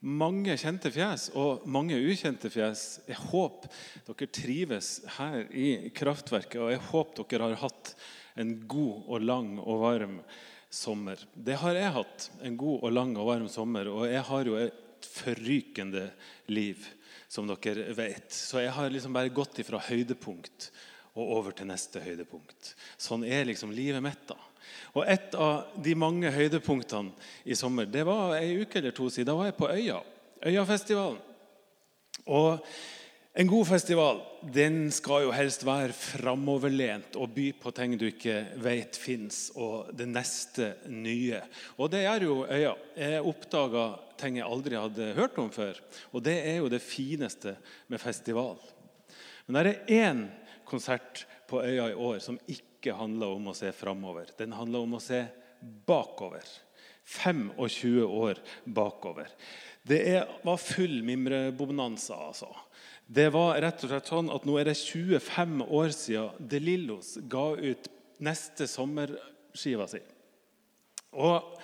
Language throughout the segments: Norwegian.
mange kjente fjes og mange ukjente fjes. Jeg håper dere trives her i kraftverket, og jeg håper dere har hatt en god og lang og varm sommer. Det har jeg hatt. En god og lang og varm sommer. Og jeg har jo et forrykende liv, som dere vet. Så jeg har liksom bare gått ifra høydepunkt og over til neste høydepunkt. Sånn er liksom livet mitt. da. Og Et av de mange høydepunktene i sommer det var ei uke eller to siden. Da var jeg på Øya. Øyafestivalen. Og en god festival den skal jo helst være framoverlent og by på ting du ikke vet fins, og det neste nye. Og det gjør jo Øya. Jeg oppdaga ting jeg aldri hadde hørt om før. Og det er jo det fineste med festival. Men det er én konsert på Øya i år som ikke handler om å se framover. Den handler om å se bakover. 25 år bakover. Det er, var full mimrebonanza. altså. Det var rett og slett sånn at Nå er det 25 år siden De Lillos ga ut neste sommerskiva si. Og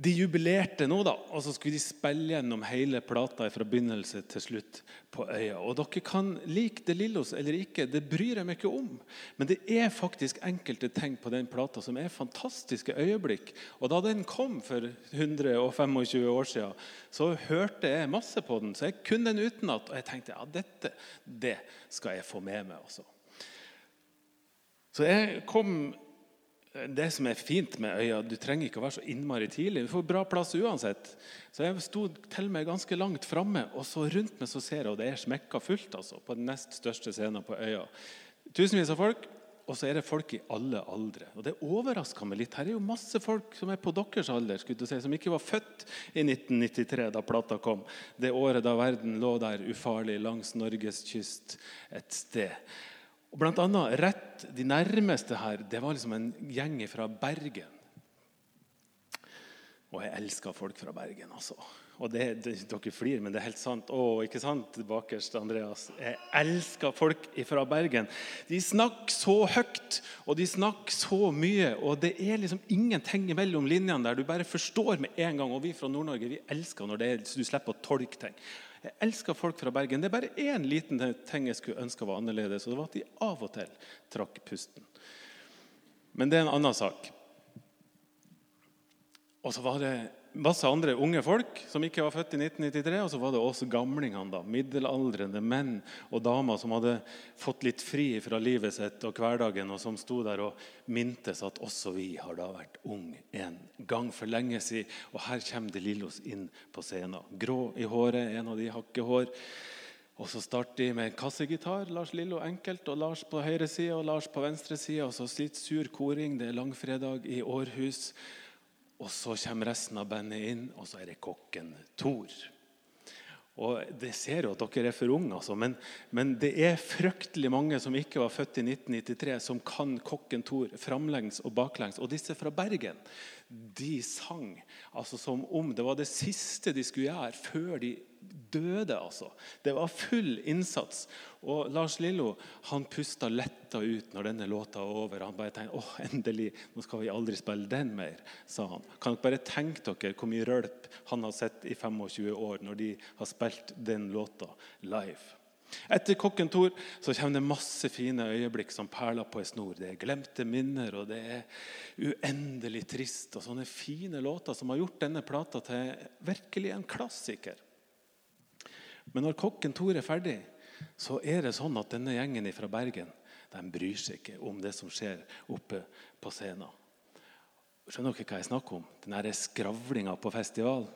de jubilerte nå, da, og så skulle de spille gjennom hele plata fra begynnelse til slutt på øya. Og Dere kan like det Lillos eller ikke, det bryr jeg meg ikke om. Men det er faktisk enkelte ting på den plata som er fantastiske øyeblikk. Og Da den kom for 125 år siden, så hørte jeg masse på den. Så jeg kunne den utenat. Og jeg tenkte ja, dette det skal jeg få med meg. også. Så jeg kom det som er fint med øya, du trenger ikke å være så innmari tidlig. Du får bra plass uansett. Så Jeg sto til meg ganske langt framme, og så rundt meg så ser jeg, og det er smekka fullt altså, på den nest største scenen på øya. Tusenvis av folk, og så er det folk i alle aldre. Og Det overraska meg litt. Her er jo masse folk som er på deres alder, skulle du si, som ikke var født i 1993, da plata kom. Det året da verden lå der ufarlig langs Norges kyst et sted. Og blant annet rett De nærmeste her det var liksom en gjeng fra Bergen. Og jeg elsker folk fra Bergen. altså. Og det, det, Dere flirer, men det er helt sant. Å, ikke sant, bakerst, Andreas? Jeg elsker folk fra Bergen. De snakker så høyt, og de snakker så mye. Og det er liksom ingenting mellom linjene der. Du bare forstår med en gang. Og vi fra Nord-Norge vi elsker når er, du slipper å tolke ting. Jeg elsker folk fra Bergen. Det er bare én liten ting jeg skulle ønske var annerledes, og det var at de av og til trakk pusten. Men det er en annen sak. Og så var det masse andre unge folk som ikke var født i 1993. Og så var det også gamlingene, da, middelaldrende menn og damer som hadde fått litt fri fra livet sitt og hverdagen, og som sto der og mintes at også vi har da vært unge en gang for lenge siden. Og her kommer De Lillos inn på scenen. Grå i håret, en av de hakkehår. Og Så starter de med en kassegitar. Lars Lillo enkelt, og Lars på høyre side og Lars på venstre side. Og så litt sur koring. Det er langfredag i Århus. Og så kommer resten av bandet inn, og så er det kokken Tor. Og Det ser jo at dere er for unge, altså, men, men, det er fryktelig mange som ikke var født i 1993, som kan kokken Tor framlengs og baklengs. Og disse fra Bergen de sang altså som om det var det siste de skulle gjøre før de døde. altså. Det var full innsats. Og Lars Lillo han pusta letta ut når denne låta var over. Han bare tenkte åh, endelig, nå skal vi aldri spille den mer. sa han. Kan dere bare tenke dere hvor mye rølp han har sett i 25 år når de har spilt den låta live. Etter Kokken Tor så kommer det masse fine øyeblikk som perler på ei snor. Det er glemte minner, og det er uendelig trist. Og sånne fine låter som har gjort denne plata til virkelig en klassiker. Men når Kokken Tor er ferdig, så er det sånn at denne gjengen fra Bergen de bryr seg ikke om det som skjer oppe på scenen. Skjønner dere hva jeg snakker om? Den skravlinga på festivalen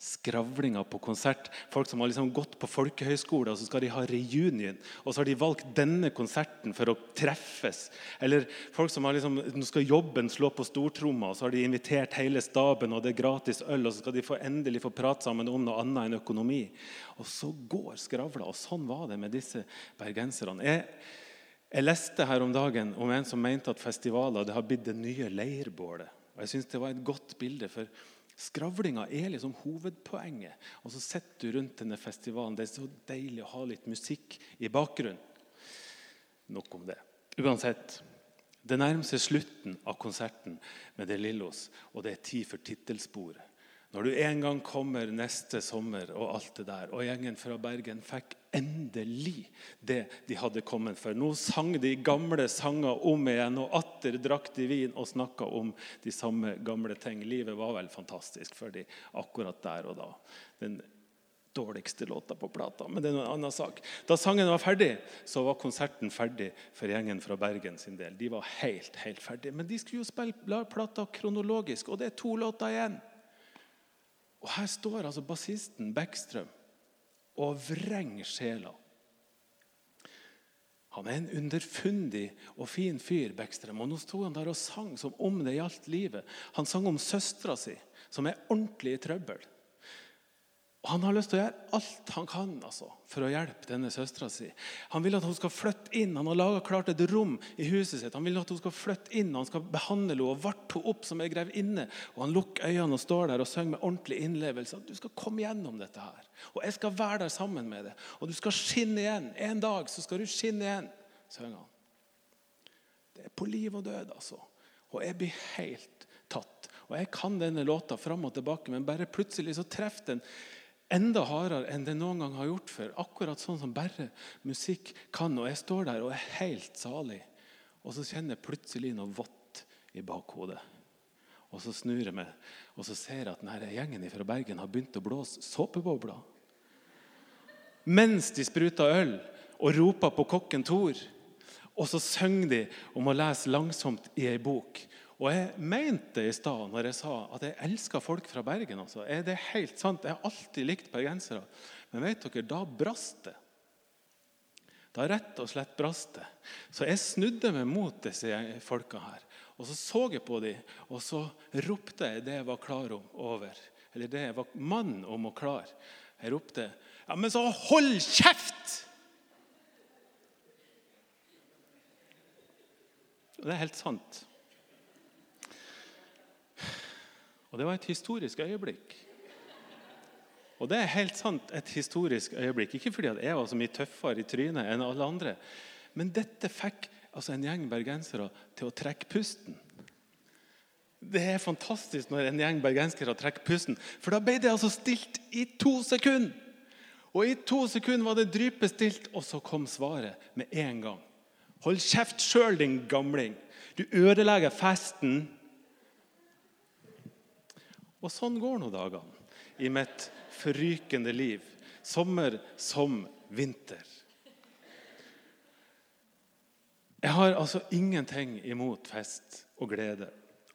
skravlinger på konsert. Folk som har liksom gått på folkehøyskole, og så skal de ha reunion. Og så har de valgt denne konserten for å treffes. Eller folk som har liksom, nå skal jobben slå på stortromma, og så har de invitert hele staben, og det er gratis øl, og så skal de få, endelig få prate sammen om noe annet enn økonomi. Og så går skravla. Og sånn var det med disse bergenserne. Jeg, jeg leste her om dagen om en som mente at festivaler det har blitt det nye leirbålet. Og jeg synes det var et godt bilde. for Skravlinga er liksom hovedpoenget. Og så sitter du rundt denne festivalen. Det er så deilig å ha litt musikk i bakgrunnen. Nok om det. Uansett, det nærmer seg slutten av konserten med De Lillos, og det er tid for tittelsporet. Når du en gang kommer neste sommer og alt det der, og gjengen fra Bergen fikk endelig det de hadde kommet for. Nå sang de gamle sanger om igjen, og atter drakk de vin og snakka om de samme gamle ting. Livet var vel fantastisk for de akkurat der og da. Den dårligste låta på plata, men det er en annen sak. Da sangen var ferdig, så var konserten ferdig for gjengen fra Bergen sin del. De var helt, helt ferdige. Men de skulle jo spille plata kronologisk, og det er to låter igjen. Og her står altså bassisten Bekkstrøm og vrenger sjela. Han er en underfundig og fin fyr, Bekkstrøm. Og nå sto han der og sang som om det gjaldt livet. Han sang om søstera si, som er ordentlig i trøbbel. Og Han har lyst til å gjøre alt han kan altså, for å hjelpe denne søstera si. Han vil at hun skal flytte inn. Han har laget klart et rom i huset sitt. Han vil at hun skal flytte inn, han skal behandle henne og varte henne opp som ei grevinne. Og han lukker øynene og står der og synger med ordentlig innlevelse. Du skal komme gjennom dette her. Og jeg skal være der sammen med deg. Og du skal skinne igjen. En dag så skal du skinne igjen, synger han. Det er på liv og død, altså. Og jeg blir helt tatt. Og jeg kan denne låta fram og tilbake, men bare plutselig så treffer den enda hardere enn det noen gang har gjort før. Akkurat sånn som bare musikk kan. Og jeg står der og er helt salig. Og så kjenner jeg plutselig noe vått i bakhodet. Og så snur jeg meg og så ser jeg at denne gjengen fra Bergen har begynt å blåse såpebobler. Mens de spruter øl og roper på kokken Tor. Og så synger de om å lese langsomt i ei bok. Og jeg mente i stad når jeg sa at jeg elsker folk fra Bergen. Altså. Er det helt sant? Jeg har alltid likt bergensere. Men vet dere, da brast det. Da rett og slett brast det. Så jeg snudde meg mot disse folka her. Og så så jeg på dem, og så ropte jeg det jeg var klar om, over. Eller det jeg var mann om å klare. Jeg ropte Ja, men så hold kjeft! Det er helt sant. Og det var et historisk øyeblikk. Og det er helt sant et historisk øyeblikk. Ikke fordi jeg var så mye tøffere i trynet enn alle andre. Men dette fikk altså en gjeng bergensere til å trekke pusten. Det er fantastisk når en gjeng bergensere trekker pusten. For da ble det altså stilt i to sekunder. Og i to sekunder var det drypestilt, og så kom svaret med en gang. Hold kjeft sjøl, din gamling. Du ødelegger festen og sånn går nå dagene i mitt forrykende liv. Sommer som vinter. Jeg har altså ingenting imot fest og glede.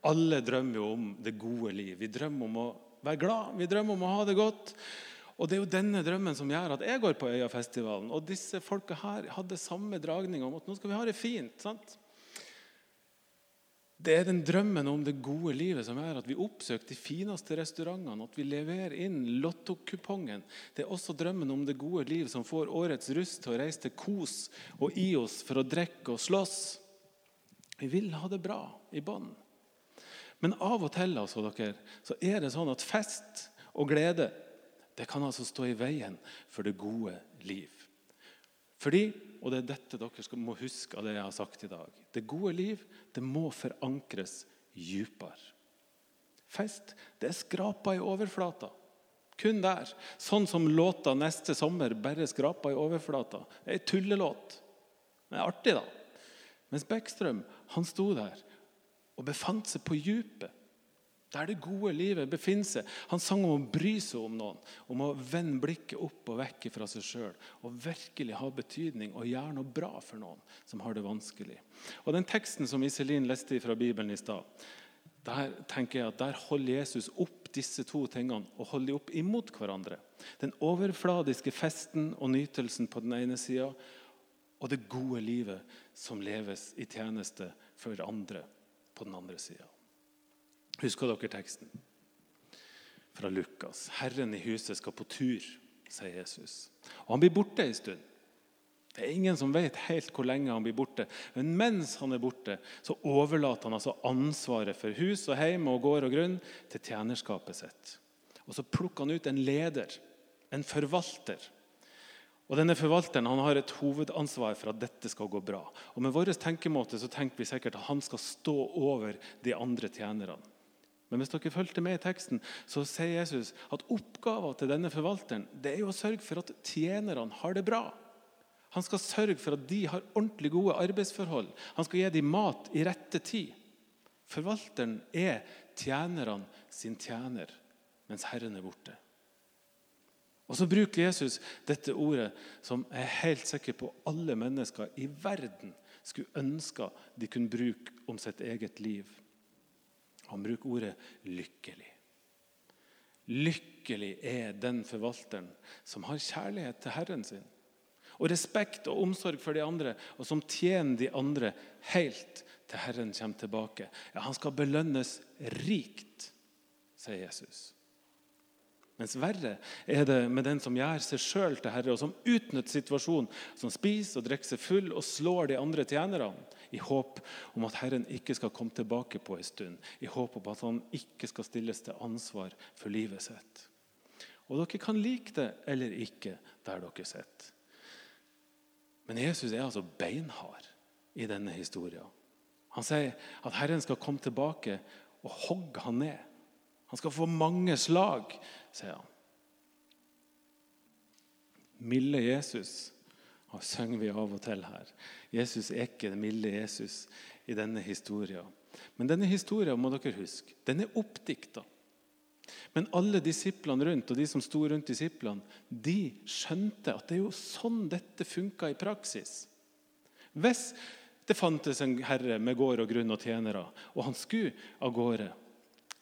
Alle drømmer jo om det gode liv. Vi drømmer om å være glad, vi drømmer om å ha det godt. Og Det er jo denne drømmen som gjør at jeg går på Øyafestivalen. Og disse folka her hadde samme dragning om at nå skal vi ha det fint. sant? Det er den drømmen om det gode livet som er at vi oppsøker de fineste restaurantene, at vi leverer inn lottokupongen. Det er også drømmen om det gode liv som får årets russ til å reise til Kos og IOS for å drikke og slåss. Vi vil ha det bra i bånd. Men av og til altså, dere, så er det sånn at fest og glede det kan altså stå i veien for det gode liv. Fordi og det er dette dere må huske av det jeg har sagt i dag. Det gode liv det må forankres dypere. Fest det er skrapa i overflata. Kun der. Sånn som låta 'Neste sommer' bare skrapa i overflata. Det er ei tullelåt. Det er artig, da. Mens Bekkstrøm han sto der og befant seg på dypet der det gode livet befinner seg. Han sang om å bry seg om noen, om å vende blikket opp og vekk fra seg sjøl. Og virkelig ha betydning og gjøre noe bra for noen som har det vanskelig. Og Den teksten som Iselin leste fra Bibelen i stad, der tenker jeg at der holder Jesus opp disse to tingene og holder de opp imot hverandre. Den overfladiske festen og nytelsen på den ene sida, og det gode livet som leves i tjeneste for andre på den andre sida. Husker dere teksten fra Lukas? Herren i huset skal på tur, sier Jesus. Og Han blir borte en stund. Det er Ingen som vet helt hvor lenge han blir borte. Men mens han er borte, så overlater han altså ansvaret for hus og hjem og gård og grunn til tjenerskapet sitt. Og Så plukker han ut en leder, en forvalter. Og denne Forvalteren han har et hovedansvar for at dette skal gå bra. Og Med vår tenkemåte så tenker vi sikkert at han skal stå over de andre tjenerne. Men hvis dere fulgte med i teksten, så sier Jesus at oppgaven til denne forvalteren det er jo å sørge for at tjenerne har det bra. Han skal sørge for at de har ordentlig gode arbeidsforhold. Han skal gi dem mat i rette tid. Forvalteren er tjenerne sin tjener mens Herren er borte. Og Så bruker Jesus dette ordet som jeg er helt sikker på alle mennesker i verden skulle ønske de kunne bruke om sitt eget liv. Han bruker ordet 'lykkelig'. Lykkelig er den forvalteren som har kjærlighet til Herren sin, og respekt og omsorg for de andre, og som tjener de andre helt til Herren kommer tilbake. Ja, Han skal belønnes rikt, sier Jesus. Mens verre er det med den som gjør seg sjøl til herre, og som utnytter situasjonen, som spiser og drikker seg full og slår de andre tjenerne, i håp om at Herren ikke skal komme tilbake på en stund, i håp om at han ikke skal stilles til ansvar for livet sitt. Og Dere kan like det eller ikke der dere sitter. Men Jesus er altså beinhard i denne historien. Han sier at Herren skal komme tilbake og hogge han ned. Han skal få mange slag, sier han. Milde Jesus og synger vi av og til her. Jesus er ikke den milde Jesus i denne historien. Men denne historien må dere huske, den er oppdikta. Men alle disiplene rundt og de som sto rundt disiplene, de skjønte at det er jo sånn dette funka i praksis. Hvis det fantes en herre med gård og grunn og tjenere, og han skulle av gårde,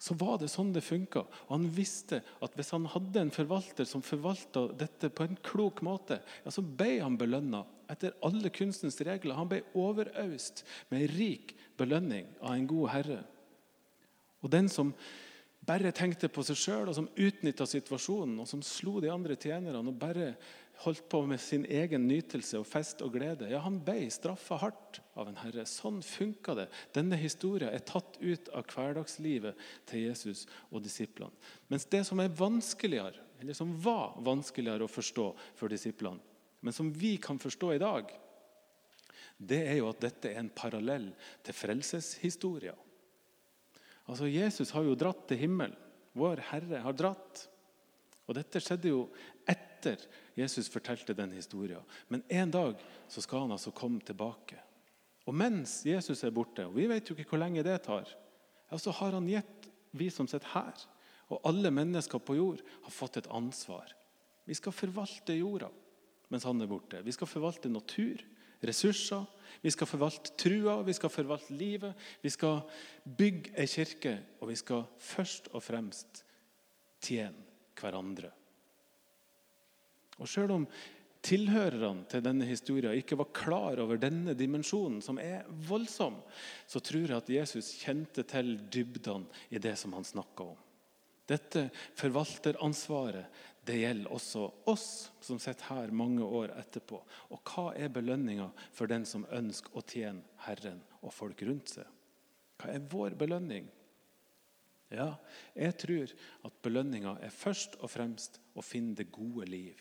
så var det sånn det funka. Han visste at hvis han hadde en forvalter som forvalta dette på en klok måte, ja, så ble han belønna etter alle kunstens regler. Han ble overøst med en rik belønning av en god herre. Og den som bare tenkte på seg sjøl, og som utnytta situasjonen, og som slo de andre tjenerne og bare holdt på med sin egen nytelse og fest og glede, ja, han ble straffa hardt av en herre. Sånn funka det. Denne historien er tatt ut av hverdagslivet til Jesus og disiplene. Mens det som er vanskeligere, eller som var vanskeligere å forstå for disiplene, men som vi kan forstå i dag, det er jo at dette er en parallell til frelseshistoria. Altså, Jesus har jo dratt til himmelen. Vår Herre har dratt. Og Dette skjedde jo etter Jesus fortalte den historien. Men en dag så skal han altså komme tilbake. Og mens Jesus er borte, og vi vet jo ikke hvor lenge det tar, så har han gitt vi som sitter her, og alle mennesker på jord, har fått et ansvar. Vi skal forvalte jorda mens han er borte. Vi skal forvalte natur, ressurser. Vi skal forvalte trua, vi skal forvalte livet. Vi skal bygge ei kirke, og vi skal først og fremst tjene hverandre. Og Selv om tilhørerne til denne historien ikke var klar over denne dimensjonen, som er voldsom, så tror jeg at Jesus kjente til dybdene i det som han snakka om. Dette forvalteransvaret det gjelder også oss som sitter her mange år etterpå. Og hva er belønninga for den som ønsker å tjene Herren og folk rundt seg? Hva er vår belønning? Ja, jeg tror at belønninga er først og fremst å finne det gode liv.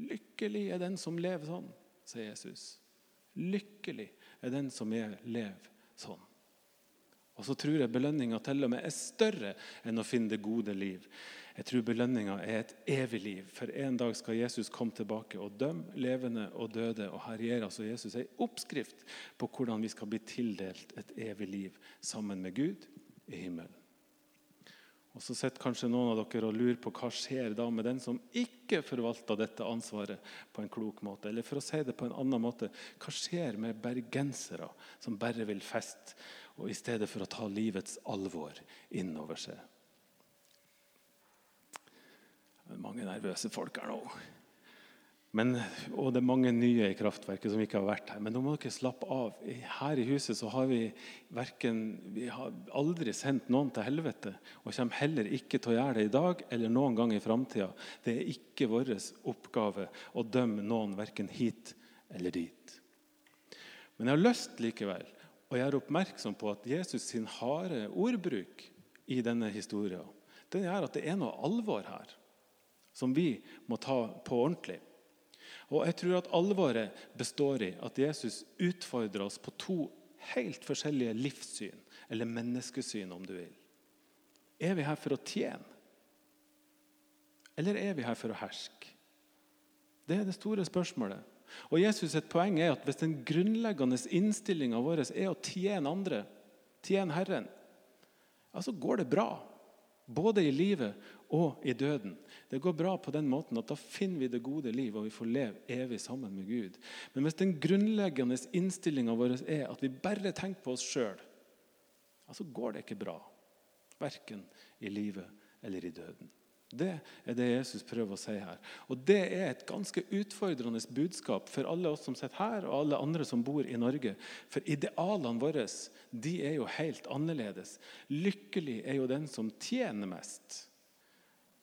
Lykkelig er den som lever sånn, sier Jesus. Lykkelig er den som lever sånn. Og så tror jeg belønninga til og med er større enn å finne det gode liv. Jeg tror belønninga er et evig liv. For en dag skal Jesus komme tilbake og dømme levende og døde. Og her gir altså Jesus en oppskrift på hvordan vi skal bli tildelt et evig liv sammen med Gud i himmelen. Og Så sitter kanskje noen av dere og lurer på hva skjer da med den som ikke forvalter dette ansvaret på en klok måte. Eller for å si det på en annen måte, hva skjer med bergensere som bare vil feste, og i stedet for å ta livets alvor inn over seg? Det er mange nervøse folk her nå. Men, og det er mange nye i kraftverket som ikke har vært her. Men nå må dere slappe av. Her i huset så har vi, verken, vi har aldri sendt noen til helvete. Og kommer heller ikke til å gjøre det i dag eller noen gang i framtida. Det er ikke vår oppgave å dømme noen verken hit eller dit. Men jeg har lyst likevel å gjøre oppmerksom på at Jesus sin harde ordbruk i denne historien den gjør at det er noe alvor her som vi må ta på ordentlig. Og jeg tror at alvoret består i at Jesus utfordrer oss på to helt forskjellige livssyn, eller menneskesyn, om du vil. Er vi her for å tjene? Eller er vi her for å herske? Det er det store spørsmålet. Og Jesus' et poeng er at Hvis den grunnleggende innstillinga vår er å tjene andre, tjene Herren, ja, så går det bra. Både i livet og i døden. Det går bra på den måten at da finner vi det gode liv, og vi får leve evig sammen med Gud. Men hvis den grunnleggende innstillinga vår er at vi bare tenker på oss sjøl, ja, så går det ikke bra. Verken i livet eller i døden. Det er det Jesus prøver å si her. Og Det er et ganske utfordrende budskap for alle oss som sitter her, og alle andre som bor i Norge. For idealene våre de er jo helt annerledes. Lykkelig er jo den som tjener mest.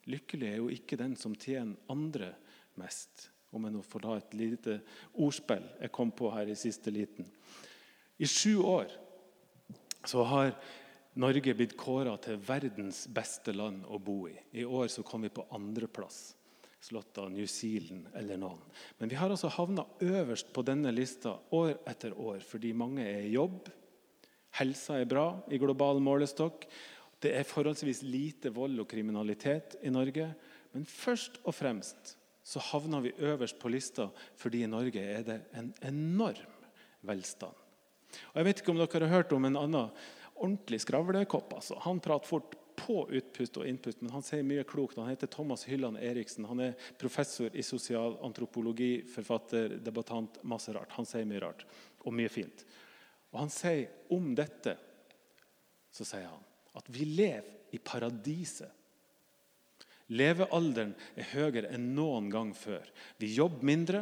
Lykkelig er jo ikke den som tjener andre mest. Om jeg nå får ta et lite ordspill jeg kom på her i siste liten. I sju år så har Norge blitt kåra til verdens beste land å bo i. I år så kom vi på andreplass. Slått av New Zealand eller noen. Men vi har altså havna øverst på denne lista år etter år fordi mange er i jobb. Helsa er bra i global målestokk. Det er forholdsvis lite vold og kriminalitet i Norge. Men først og fremst så havner vi øverst på lista fordi i Norge er det en enorm velstand. Og Jeg vet ikke om dere har hørt om en annen ordentlig skravlekopp. Altså. Han prater fort på utpust og innpust, men han sier mye klokt. Han heter Thomas Hylland Eriksen. Han er professor i sosialantropologi, forfatter, debattant. Masse rart. Han sier mye rart og mye fint. Og han sier om dette så sier han at vi lever i paradiset. Levealderen er høyere enn noen gang før. Vi jobber mindre,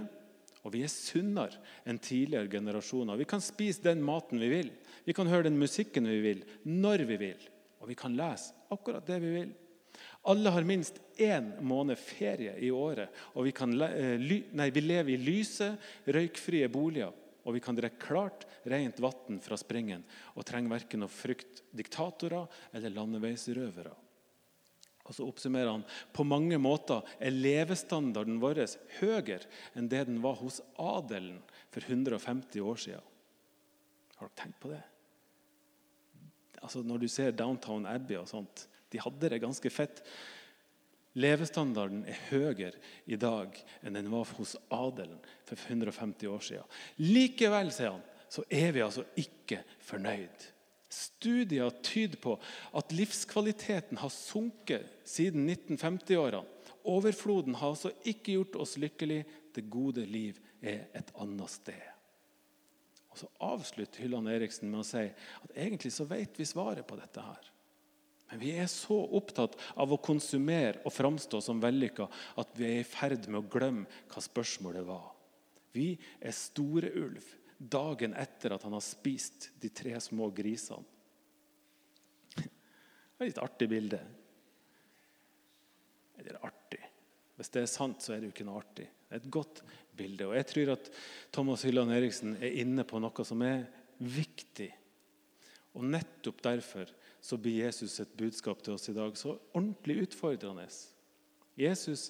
og vi er sunnere enn tidligere generasjoner. Vi kan spise den maten vi vil. Vi kan høre den musikken vi vil, når vi vil. Og vi kan lese akkurat det vi vil. Alle har minst én måned ferie i året. Og vi, kan, eh, nei, vi lever i lyse, røykfrie boliger. Og vi kan drikke klart, rent vann fra springen og trenger verken å frykte diktatorer eller landeveisrøvere. Og så oppsummerer han på mange måter er levestandarden vår høyere enn det den var hos adelen for 150 år siden. Har dere tenkt på det? altså Når du ser Downtown Abbey og sånt, de hadde det ganske fett. Levestandarden er høyere i dag enn den var hos adelen for 150 år siden. Likevel, sier han, så er vi altså ikke fornøyd. Studier tyder på at livskvaliteten har sunket siden 1950-årene. Overfloden har altså ikke gjort oss lykkelige. Det gode liv er et annet sted. Og Så avslutter Hylland Eriksen med å si at egentlig så vet vi svaret på dette. her. Men vi er så opptatt av å konsumere og framstå som vellykka at vi er i ferd med å glemme hva spørsmålet var. Vi er store ulv dagen etter at han har spist de tre små grisene. Det er et artig bilde. Eller artig. Hvis det er sant, så er det jo ikke noe artig. Det er et godt bilde. Og Jeg tror at Thomas Hylland Eriksen er inne på noe som er viktig. Og Nettopp derfor så blir Jesus et budskap til oss i dag så ordentlig utfordrende. Jesus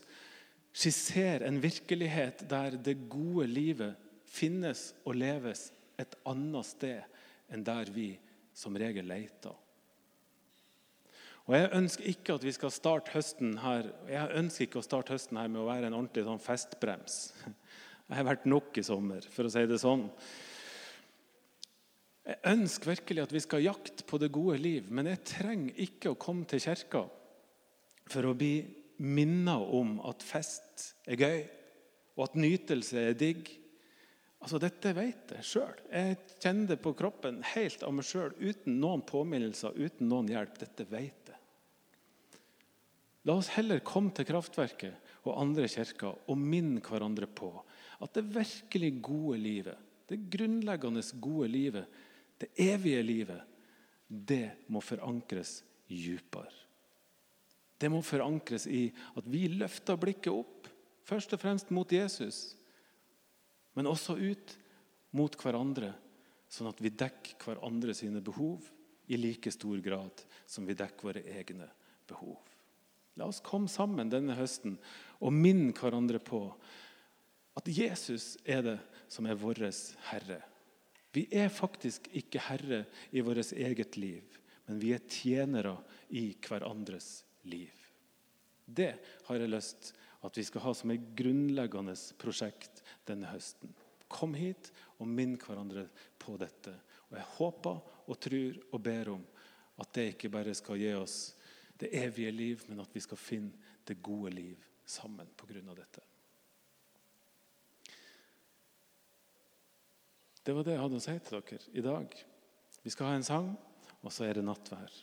skisserer en virkelighet der det gode livet finnes og leves et annet sted enn der vi som regel leter. Og Jeg ønsker ikke at vi skal starte høsten her jeg ønsker ikke å starte høsten her med å være en ordentlig sånn festbrems. Jeg har vært nok i sommer, for å si det sånn. Jeg ønsker virkelig at vi skal jakte på det gode liv, men jeg trenger ikke å komme til kirka for å bli minnet om at fest er gøy, og at nytelse er digg. Altså, Dette vet jeg sjøl. Jeg kjenner det på kroppen helt av meg sjøl, uten noen påminnelser, uten noen hjelp. Dette vet jeg. La oss heller komme til kraftverket og andre kirker og minne hverandre på at det virkelig gode livet, det grunnleggende gode livet, det evige livet, det må forankres dypere. Det må forankres i at vi løfter blikket opp, først og fremst mot Jesus, men også ut mot hverandre, sånn at vi dekker hverandre sine behov i like stor grad som vi dekker våre egne behov. La oss komme sammen denne høsten og minne hverandre på at Jesus er det som er vår Herre. Vi er faktisk ikke herre i vårt eget liv, men vi er tjenere i hverandres liv. Det har jeg lyst at vi skal ha som et grunnleggende prosjekt denne høsten. Kom hit og minn hverandre på dette. Og Jeg håper og tror og ber om at det ikke bare skal gi oss det evige liv, men at vi skal finne det gode liv sammen pga. dette. Det var det jeg hadde å si til dere i dag. Vi skal ha en sang, og så er det nattvær.